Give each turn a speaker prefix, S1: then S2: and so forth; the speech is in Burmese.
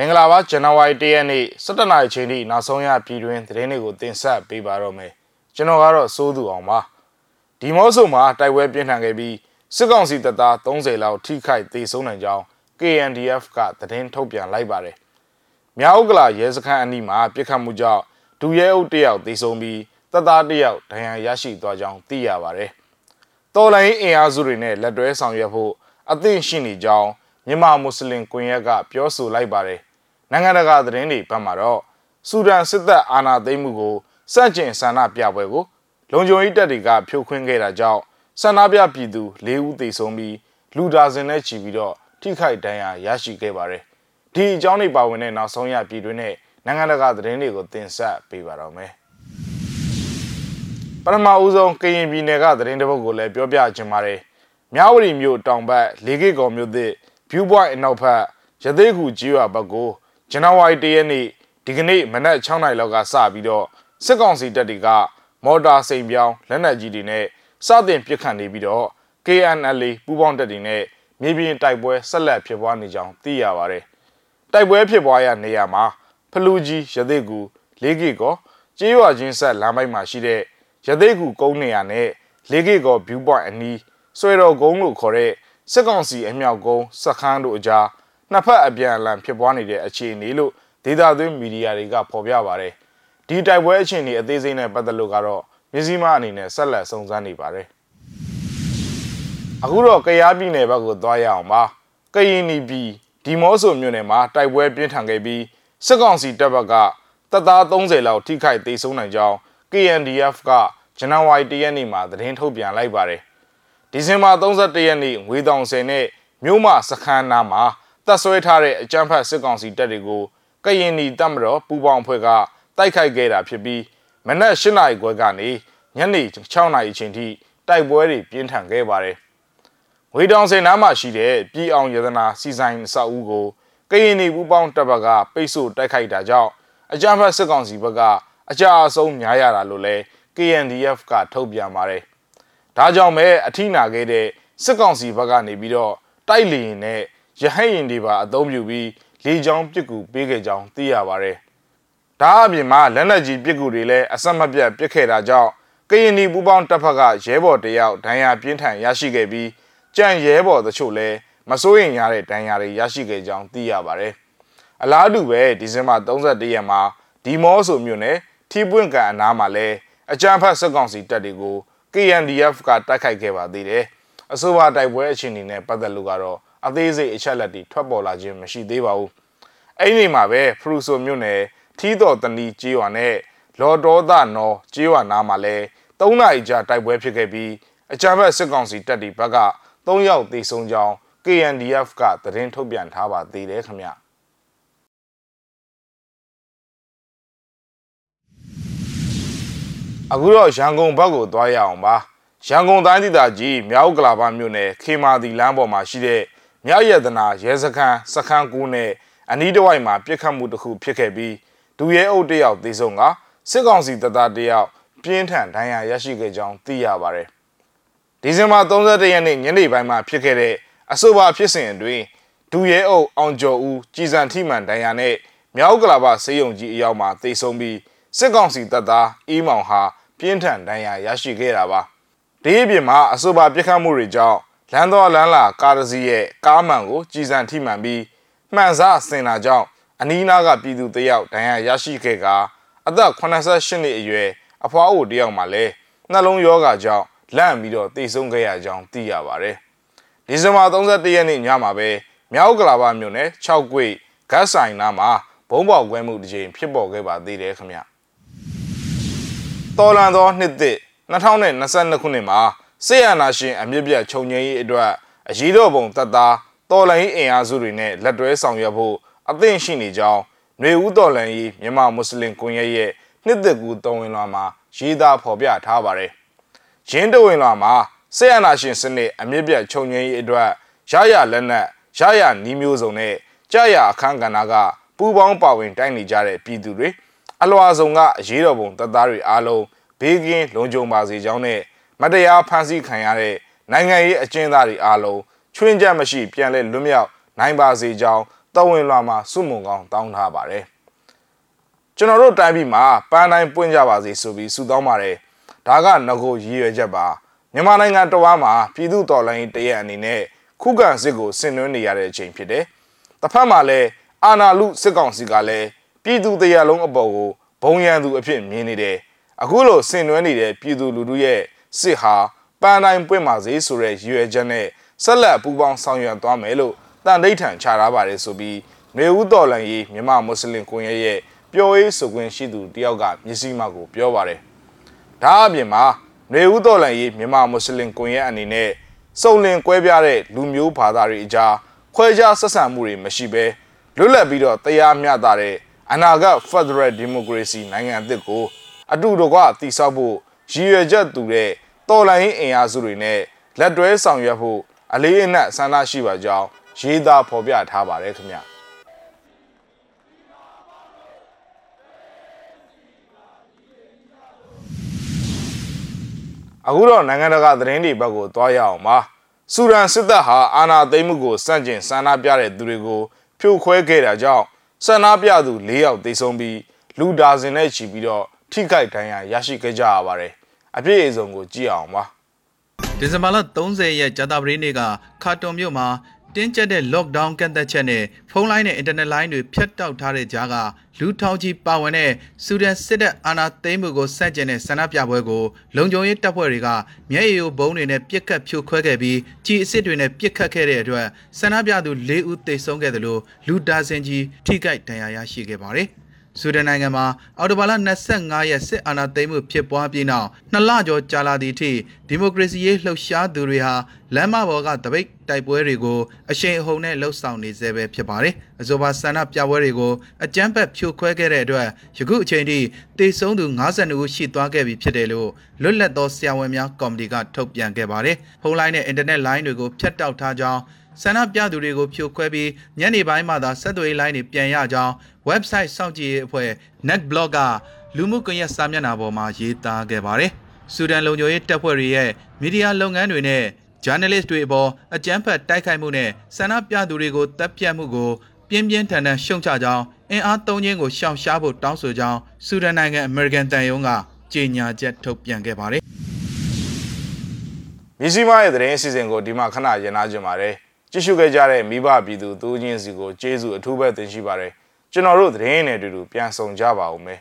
S1: မင်္ဂလာပါဇန်နဝါရီ၁ရက်နေ့17နာရီချိန်ထိနောက်ဆုံးရပြည်တွင်းသတင်းတွေကိုတင်ဆက်ပေးပါတော့မယ်ကျွန်တော်ကတော့စိုးသူအောင်ပါဒီမော့ဆိုမှာတိုက်ပွဲပြင်းထန်ခဲ့ပြီးစစ်ကောင်စီတပ်သား30လောက်ထိခိုက်သေဆုံးနိုင်ကြောင်း KNDF ကသတင်းထုတ်ပြန်လိုက်ပါတယ်မြောက်ကလာရဲစခန်းအနီးမှာပြစ်ခတ်မှုကြောင့်ဒူရဲအုပ်တယောက်သေဆုံးပြီးတပ်သားတယောက်ဒဏ်ရာရရှိသွားကြောင်းသိရပါတယ်တော်လိုင်းအင်အားစုတွေနဲ့လက်တွဲဆောင်ရွက်ဖို့အသင့်ရှိနေကြောင်းမြန်မာမွတ်စလင်ကွန်ရက်ကပြောဆိုလိုက်ပါတယ် နိုင်ငံတကာသတင်းတွေဘက်မှာတော့ဆူဒန်စစ်တပ်အာဏာသိမ်းမှုကိုစန့်ကျင်ဆန္ဒပြပွဲကိုလုံခြုံရေးတပ်တွေကဖြိုခွင်းခဲ့တာကြောင့်ဆန္ဒပြပြည်သူ၄ဦးသေဆုံးပြီးလူဒါဇင်နဲ့ချီပြီးတော့ထိခိုက်ဒဏ်ရာရရှိခဲ့ပါတယ်ဒီအကြောင်းတွေပါဝင်တဲ့နောက်ဆုံးရပြည်တွင်းနဲ့နိုင်ငံတကာသတင်းတွေကိုတင်ဆက်ပေးပါတော့မယ်ပထမဦးဆုံးကရင်ပြည်နယ်ကသတင်းတစ်ပုဒ်ကိုလည်းပြောပြချင်ပါတယ်မြဝတီမြို့တောင်ဘက်လေးကိကော်မြို့သစ် view point အနောက်ဘက်ရသေးခုကြီးရွာဘက်ကို ဇန်နဝါရီ၁ရက်နေ့ဒီကနေ့မနက်6နာရီလောက်ကစပြီးတော့စစ်ကောင်စီတပ်တွေကမော်တာစိန်ပြောင်းလက်နက်ကြီးတွေနဲ့စတင်ပစ်ခတ်နေပြီးတော့ KNL ပူးပေါင်းတပ်တွေနဲ့မြေပြင်တိုက်ပွဲဆက်လက်ဖြစ်ပွားနေကြောင်းသိရပါတယ်။တိုက်ပွဲဖြစ်ပွားရနေရာမှာဖလူကြီးရသေးကူလေးကီကောကျေးရွာချင်းဆက်လမ်းပိုင်းမှာရှိတဲ့ရသေးကူကုန်းနေရာနဲ့လေးကီကော view point အနီးဆွေတော်ကုန်းလို့ခေါ်တဲ့စစ်ကောင်စီအမြောက်ကုန်းစခန်းတို့အကြား နှစ်ဖက်အပြန်အလှန်ဖြစ်ပွားနေတဲ့အခြေအနေလို့ဒေတာသွင်းမီဒီယာတွေကဖော်ပြပါတယ်။ဒီတိုက်ပွဲအခြေအနေအသေးစိတ်နဲ့ပတ်သက်လို့ကတော့မြစည်းမအနေနဲ့ဆက်လက်စုံစမ်းနေပါတယ်။အခုတော့ကရားပြည်နယ်ဘက်ကိုသွားရအောင်ပါ။ကရင်နီပြည်ဒီမော့ဆိုမြို့နယ်မှာတိုက်ပွဲပြင်းထန်ခဲ့ပြီးစစ်ကောင်စီတပ်ဘက်ကတပ်သား30လောက်ထိခိုက်ဒေဆုံးနိုင်ကြောင်း KNDF ကဇန်နဝါရီ၁ရက်နေ့မှာသတင်းထုတ်ပြန်လိုက်ပါတယ်။ဒီဇင်ဘာ31ရက်နေ့ငွေတောင်ဆယ်နဲ့မြို့မစခန်းနာမှာ တပ်ဆွဲထားတဲ့အကြမ်းဖက်စစ်ကောင်စီတပ်တွေကိုကရင်နီတပ်မတော်ပူးပေါင်းဖွဲ့ကတိုက်ခိုက်ခဲ့တာဖြစ်ပြီးမနက်၈နာရီခွဲကနေညနေ6နာရီအချိန်ထိတိုက်ပွဲတွေပြင်းထန်ခဲ့ပါတယ်။ငွေတောင်စင်နားမှာရှိတဲ့ပြည်အောင်ရတနာစီဆိုင်အဆောက်အဦကိုကရင်နီပူးပေါင်းတပ်ဘက်ကပိတ်ဆို့တိုက်ခိုက်တာကြောင့်အကြမ်းဖက်စစ်ကောင်စီဘက်ကအကြအဆုံးများရတာလို့လဲ KNDF ကထုတ်ပြန်ပါတယ်။ဒါကြောင့်ပဲအထိနာခဲ့တဲ့စစ်ကောင်စီဘက်ကနေပြီးတော့တိုက်လီရင်နဲ့ ရဟတ်ရင်တွေပါအသုံးပြုပြီးလေကြောင်းပစ်ကူပေးခဲ့ကြောင်းသိရပါတယ်။ဒါအပြင်မှာလက်နက်ကြီးပစ်ကူတွေလည်းအဆက်မပြတ်ပစ်ခဲ့တာကြောင့်ကရင်နီပူပေါင်းတပ်ဖက်ကရဲဘော်တယောက်ဒဏ်ရာပြင်းထန်ရရှိခဲ့ပြီးကြံရဲဘော်တချို့လည်းမစိုးရင်ရတဲ့ဒဏ်ရာတွေရရှိခဲ့ကြောင်းသိရပါတယ်။အလားတူပဲဒီဇင်ဘာ31ရက်မှာဒီမောဆိုမြို့နယ်ထီပွင့်ကန်အနားမှာလည်းအကြမ်းဖက်စစ်ကောင်စီတပ်တွေကို KNDF ကတိုက်ခိုက်ခဲ့ပါသေးတယ်။အဆိုပါတိုက်ပွဲအခြေအနေနဲ့ပတ်သက်လို့ကတော့ အသေးစိတ်အချက်လက်တွေထွက်ပေါ်လာခြင်းမရှိသေးပါဘူးအဲ့ဒီမှာပဲဖရူဆိုမြို့နယ်ထီးတော်တနီကျေးရွာနဲ့လော်တော်သနော်ကျေးရွာနားမှာလဲ၃နာရီကြာတိုက်ပွဲဖြစ်ခဲ့ပြီးအကြမ်းဖက်စစ်ကောင်စီတပ်တွေဘက်က၃ယောက်သေဆုံးကြောင်း KNDF ကသတင်းထုတ်ပြန်ထားပါသေးတယ်ခင်ဗျအခုတော့ရန်ကုန်ဘက်ကိုသွားရအောင်ပါရန်ကုန်တိုင်းဒေသကြီးမြောက်ကလာပါမြို့နယ်ခေမာတီလမ်းပေါ်မှာရှိတဲ့ မြောက်ရတနာရဲစခန်းစခန်းကူးနဲ့အနီးတစ်ဝိုက်မှာပြစ်ခတ်မှုတစ်ခုဖြစ်ခဲ့ပြီးဒူရဲအုပ်တယောက်သေဆုံးကစစ်ကောင်စီတပ်သားတယောက်ပြင်းထန်ဒဏ်ရာရရှိခဲ့ကြောင်းသိရပါတယ်။ဒီဇင်ဘာ31ရက်နေ့ညနေပိုင်းမှာဖြစ်ခဲ့တဲ့အဆိုပါဖြစ်စဉ်အတွင်းဒူရဲအုပ်အောင်ကျော်ဦးကြည်စံထိမှန်ဒဏ်ရာနဲ့မြောက်ကလာပစေယုံကြီးအရောက်မှာသေဆုံးပြီးစစ်ကောင်စီတပ်သားအီးမောင်ဟာပြင်းထန်ဒဏ်ရာရရှိခဲ့တာပါ။ဒီအပြင်မှာအဆိုပါပြစ်ခတ်မှုတွေကြောင့် လမ်းတော်လမ်းလာကားတစ်စီးရဲ့ကားမှန်ကိုကြည်စံထိမှန်ပြီးမှန်စားဆင်လာကြောင်းအနီးနားကပြည်သူတယောက်ဒဏ်ရာရရှိခဲ့ကအသက်88နှစ်အရွယ်အဖွားအိုတယောက်မှလည်းနှလုံးရောဂါကြောင့်လန့်ပြီးတော့တိတ်ဆုံးခဲ့ရကြောင်းသိရပါတယ်။ဒီဇင်ဘာ31ရက်နေ့ညမှာပဲမြောက်ကလာပါမြို့နယ်6ကွေဂတ်ဆိုင်နားမှာဘုံပေါက်ကွဲမှုတစ်ကြိမ်ဖြစ်ပေါ်ခဲ့ပါသေးတယ်ခင်ဗျ။တော်လန်သောနှစ်သစ်2022ခုနှစ်မှာ ဆေးရနာရှင်အမြင့်ပြတ်ခြုံငင်းရေးအတွက်အရေးတော်ပုံတပ်သားတော်လှန်ရေးအင်အားစုတွေနဲ့လက်တွဲဆောင်ရွက်ဖို့အသင့်ရှိနေကြောင်းຫນွေဦးတော်လှန်ရေးမြန်မာမွတ်စလင်ကွန်ရက်ရဲ့နှစ်သက်ကူတော်ဝင်လွှာမှာရေးသားဖော်ပြထားပါတယ်။ရင်းတော်ဝင်လွှာမှာဆေးရနာရှင်စနစ်အမြင့်ပြတ်ခြုံငင်းရေးအတွက်ရရလက်နက်ရရနီးမျိုးစုံနဲ့ကြာရအခန်းကဏ္ဍကပူးပေါင်းပါဝင်တိုက်နေကြတဲ့ပြည်သူတွေအလွာဆုံးကအရေးတော်ပုံတပ်သားတွေအားလုံးဘေးကင်းလုံခြုံပါစေကြောင်းနဲ့ မတရားဖမ်းဆီးခံရတဲ့နိုင်ငံရေးအကျဉ်းသားတွေအားလုံးချွင်းချက်မရှိပြန်လဲလွတ်မြောက်နိုင်ပါစေကြောင်းတဝင်လွာမှာစုမုံကောင်းတောင်းထားပါတယ်ကျွန်တော်တို့တိုင်းပြည်မှာပန်းတိုင်းပွင့်ကြပါစေဆိုပြီးဆုတောင်းပါတယ်ဒါကငကိုရည်ရွယ်ချက်ပါမြန်မာနိုင်ငံတော်ဝါမှာပြည်သူတော်လှန်ရေးတရက်အနေနဲ့ခုခံစစ်ကိုဆင်နွှဲနေရတဲ့အချိန်ဖြစ်တယ်တစ်ဖက်မှာလည်းအာနာလူစစ်ကောင်စီကလည်းပြည်သူတရက်လုံးအပေါ်ကိုဘုံရန်သူအဖြစ်မြင်နေတယ်အခုလိုဆင်နွှဲနေတဲ့ပြည်သူလူထုရဲ့ စစ်ဟာပန်းတိုင်းပွင့်ပါစေဆိုတဲ့ရည်ရွယ်ချက်နဲ့ဆက်လက်ပူးပေါင်းဆောင်ရွက်သွားမယ်လို့တန်ဒိဋ္ဌံချထားပါတယ်ဆိုပြီးမေဦးတော်လန်ရေးမြန်မာမွတ်စလင်ကွန်ရက်ရဲ့ပျော်ရေးဆိုခွင့်ရှိသူတယောက်ကမျက်စိမှကိုပြောပါတယ်။ဒါအပြင်မှာမေဦးတော်လန်ရေးမြန်မာမွတ်စလင်ကွန်ရက်အနေနဲ့စုံလင်ကွဲပြားတဲ့လူမျိုးဘာသာတွေအကြားခွဲခြားဆက်ဆံမှုတွေမရှိဘဲလွတ်လပ်ပြီးတော့တရားမျှတတဲ့အနာဂတ် Federal Democracy နိုင်ငံအသစ်ကိုအတူတကွတည်ဆောက်ဖို့ ရည်ရွယ်ချက်တူတဲ့တော်လှန်ရေးအင်အားစုတွေနဲ့လက်တွဲဆောင်ရွက်ဖို့အလေးအနက်ဆန္ဒရှိပါကြောင်းရေးသားဖော်ပြထားပါတယ်ခင်ဗျအခုတော့နိုင်ငံတကာသတင်းတွေဘက်ကိုသွားရအောင်ပါဆူဒန်စစ်တပ်ဟာအာဏာသိမ်းမှုကိုစန့်ကျင်ဆန္ဒပြတဲ့သူတွေကိုဖြိုခွဲခဲ့တာကြောင့်ဆန္ဒပြသူ၄ယောက်သေဆုံးပြီးလူဒါဇင်နဲ့ချီပြီးတော့ထိခိုက်ဒဏ်ရာရရှိခဲ့ကြရပါတယ် အပြည့်အစုံကိုကြည့်အောင်ပါ
S2: ဒီဇင်ဘာလ30ရက်ကြာသပတေးနေ့ကခါတွန်မြို့မှာတင်းကျပ်တဲ့ lockdown ကန့်သတ်ချက်နဲ့ဖုန်းလိုင်းနဲ့ internet line တွေဖြတ်တောက်ထားတဲ့ကြားကလူထောင်ကြီးပါဝင်တဲ့စူဒန်စစ်တပ်အာဏာသိမ်းမှုကိုစန့်ကျင်တဲ့ဆန္ဒပြပွဲကိုလုံခြုံရေးတပ်ဖွဲ့တွေကမျက်ရည်ယိုဘုံတွေနဲ့ပြစ်ခတ်ဖြိုခွဲခဲ့ပြီးကြီးအစ်စ်တွေနဲ့ပြစ်ခတ်ခဲ့တဲ့အတွက်ဆန္ဒပြသူ၄ဦးသေဆုံးခဲ့တယ်လို့လူဒါဇင်ကြီးထိခိုက်ဒဏ်ရာရရှိခဲ့ပါတယ်။ ဆူဒန်နိုင်ငံမှာအော်တိုဘာလ25ရက်စစ်အာဏာသိမ်းမှုဖြစ်ပွားပြီးနောက်နှစ်လကျော်ကြာလာသည့်အထိဒီမိုကရေစီရေးလှုပ်ရှားသူတွေဟာလမ်းမပေါ်ကတပိတ်တိုက်ပွဲတွေကိုအရှိန်အဟုန်နဲ့လှုပ်ဆောင်နေစေပဲဖြစ်ပါတယ်။အဆိုပါဆန္ဒပြပွဲတွေကိုအကြမ်းဖက်ဖြိုခွဲခဲ့တဲ့အတွက်ယခုအချိန်ထိတေဆုံးသူ52ဦးရှိသွားခဲ့ပြီဖြစ်တယ်လို့လွတ်လပ်သောဆရာဝန်များကော်မတီကထုတ်ပြန်ခဲ့ပါတယ်။ဖုန်းလိုင်းနဲ့အင်တာနက်လိုင်းတွေကိုဖျက်တောက်ထားကြောင်း ဆန္ဒပြသူတွေကိုဖြိုခွဲပြီးညနေပိုင်းမှသာဆက်သွယ်လိုင်းတွေပြန်ရကြောင်း website စောင့်ကြည့်ရေးအဖွဲ့ NetBlog ကလူမှုကွန်ရက်စာမျက်နှာပေါ်မှာရေးသားခဲ့ပါတယ်။ဆူဒန်လုံခြုံရေးတပ်ဖွဲ့တွေရဲ့မီဒီယာလုပ်ငန်းတွေနဲ့ journalist တွေအပေါ်အကြမ်းဖက်တိုက်ခိုက်မှုနဲ့ဆန္ဒပြသူတွေကိုတပ်ဖြတ်မှုကိုပြင်းပြင်းထန်ထန်ရှုံချကြောင်းအင်အားသုံးခြင်းကိုရှောင်ရှားဖို့တောင်းဆိုကြောင်းဆူဒန်နိုင်ငံအမေရိကန်တန်ယုံကကြေညာချက်ထုတ်ပြန်ခဲ့ပါတယ်။
S1: မြစီမရဲ့သတင်းအစီအစဉ်ကိုဒီမှာခဏရင်နာကြပါတယ်။ ကြည့်ရှုခဲ့ကြတဲ့မိဘပြည်သူသူချင်းစီကိုကျေးဇူးအထူးပဲတင်ရှိပါတယ်ကျွန်တော်တို့သတင်းနဲ့အတူတူပြန်ဆောင်ကြပါဦးမယ်